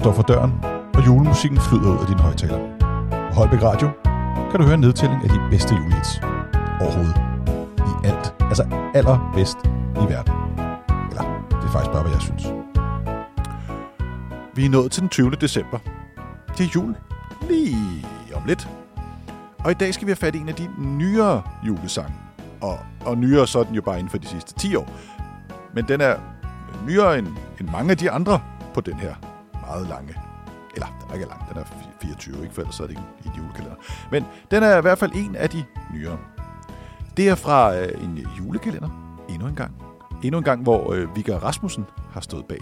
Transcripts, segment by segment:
står for døren, og julemusikken flyder ud af din højtaler. På Holbæk Radio kan du høre en nedtælling af de bedste julehits overhovedet. I alt. Altså allerbedst i verden. Eller, det er faktisk bare, hvad jeg synes. Vi er nået til den 20. december. Det er jul. Lige om lidt. Og i dag skal vi have fat i en af de nyere julesange. Og, og nyere så er den jo bare inden for de sidste 10 år. Men den er nyere end, end mange af de andre på den her meget lange. Eller, den er ikke lang, den er 24, ikke? For ellers er det ikke i julekalender. Men den er i hvert fald en af de nyere. Det er fra øh, en julekalender, endnu en gang. Endnu en gang, hvor øh, Vigga Rasmussen har stået bag.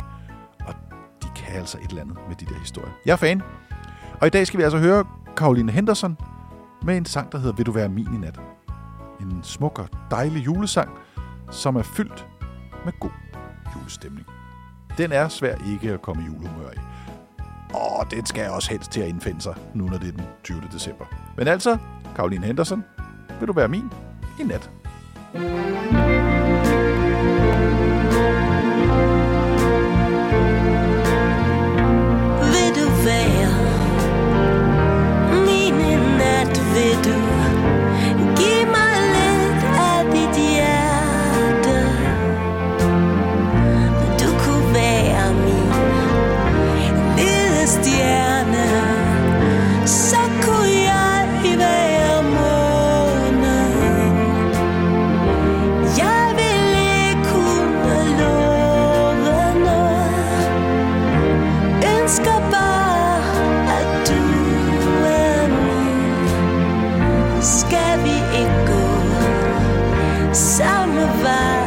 Og de kan altså et eller andet med de der historier. Jeg er fan. Og i dag skal vi altså høre Karoline Henderson med en sang, der hedder Vil du være min i nat. En smuk og dejlig julesang, som er fyldt med god julestemning. Den er svær ikke at komme i julehumør i. Og den skal også helst til at indfinde sig, nu når det er den 20. december. Men altså, Karoline Henderson, vil du være min i nat? Vil vibe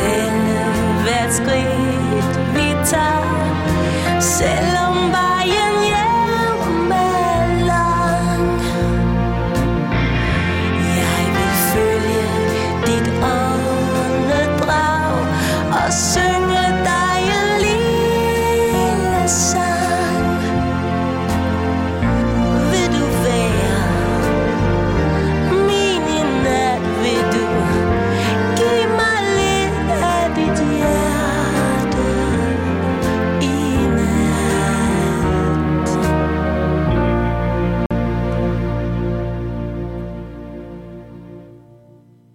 say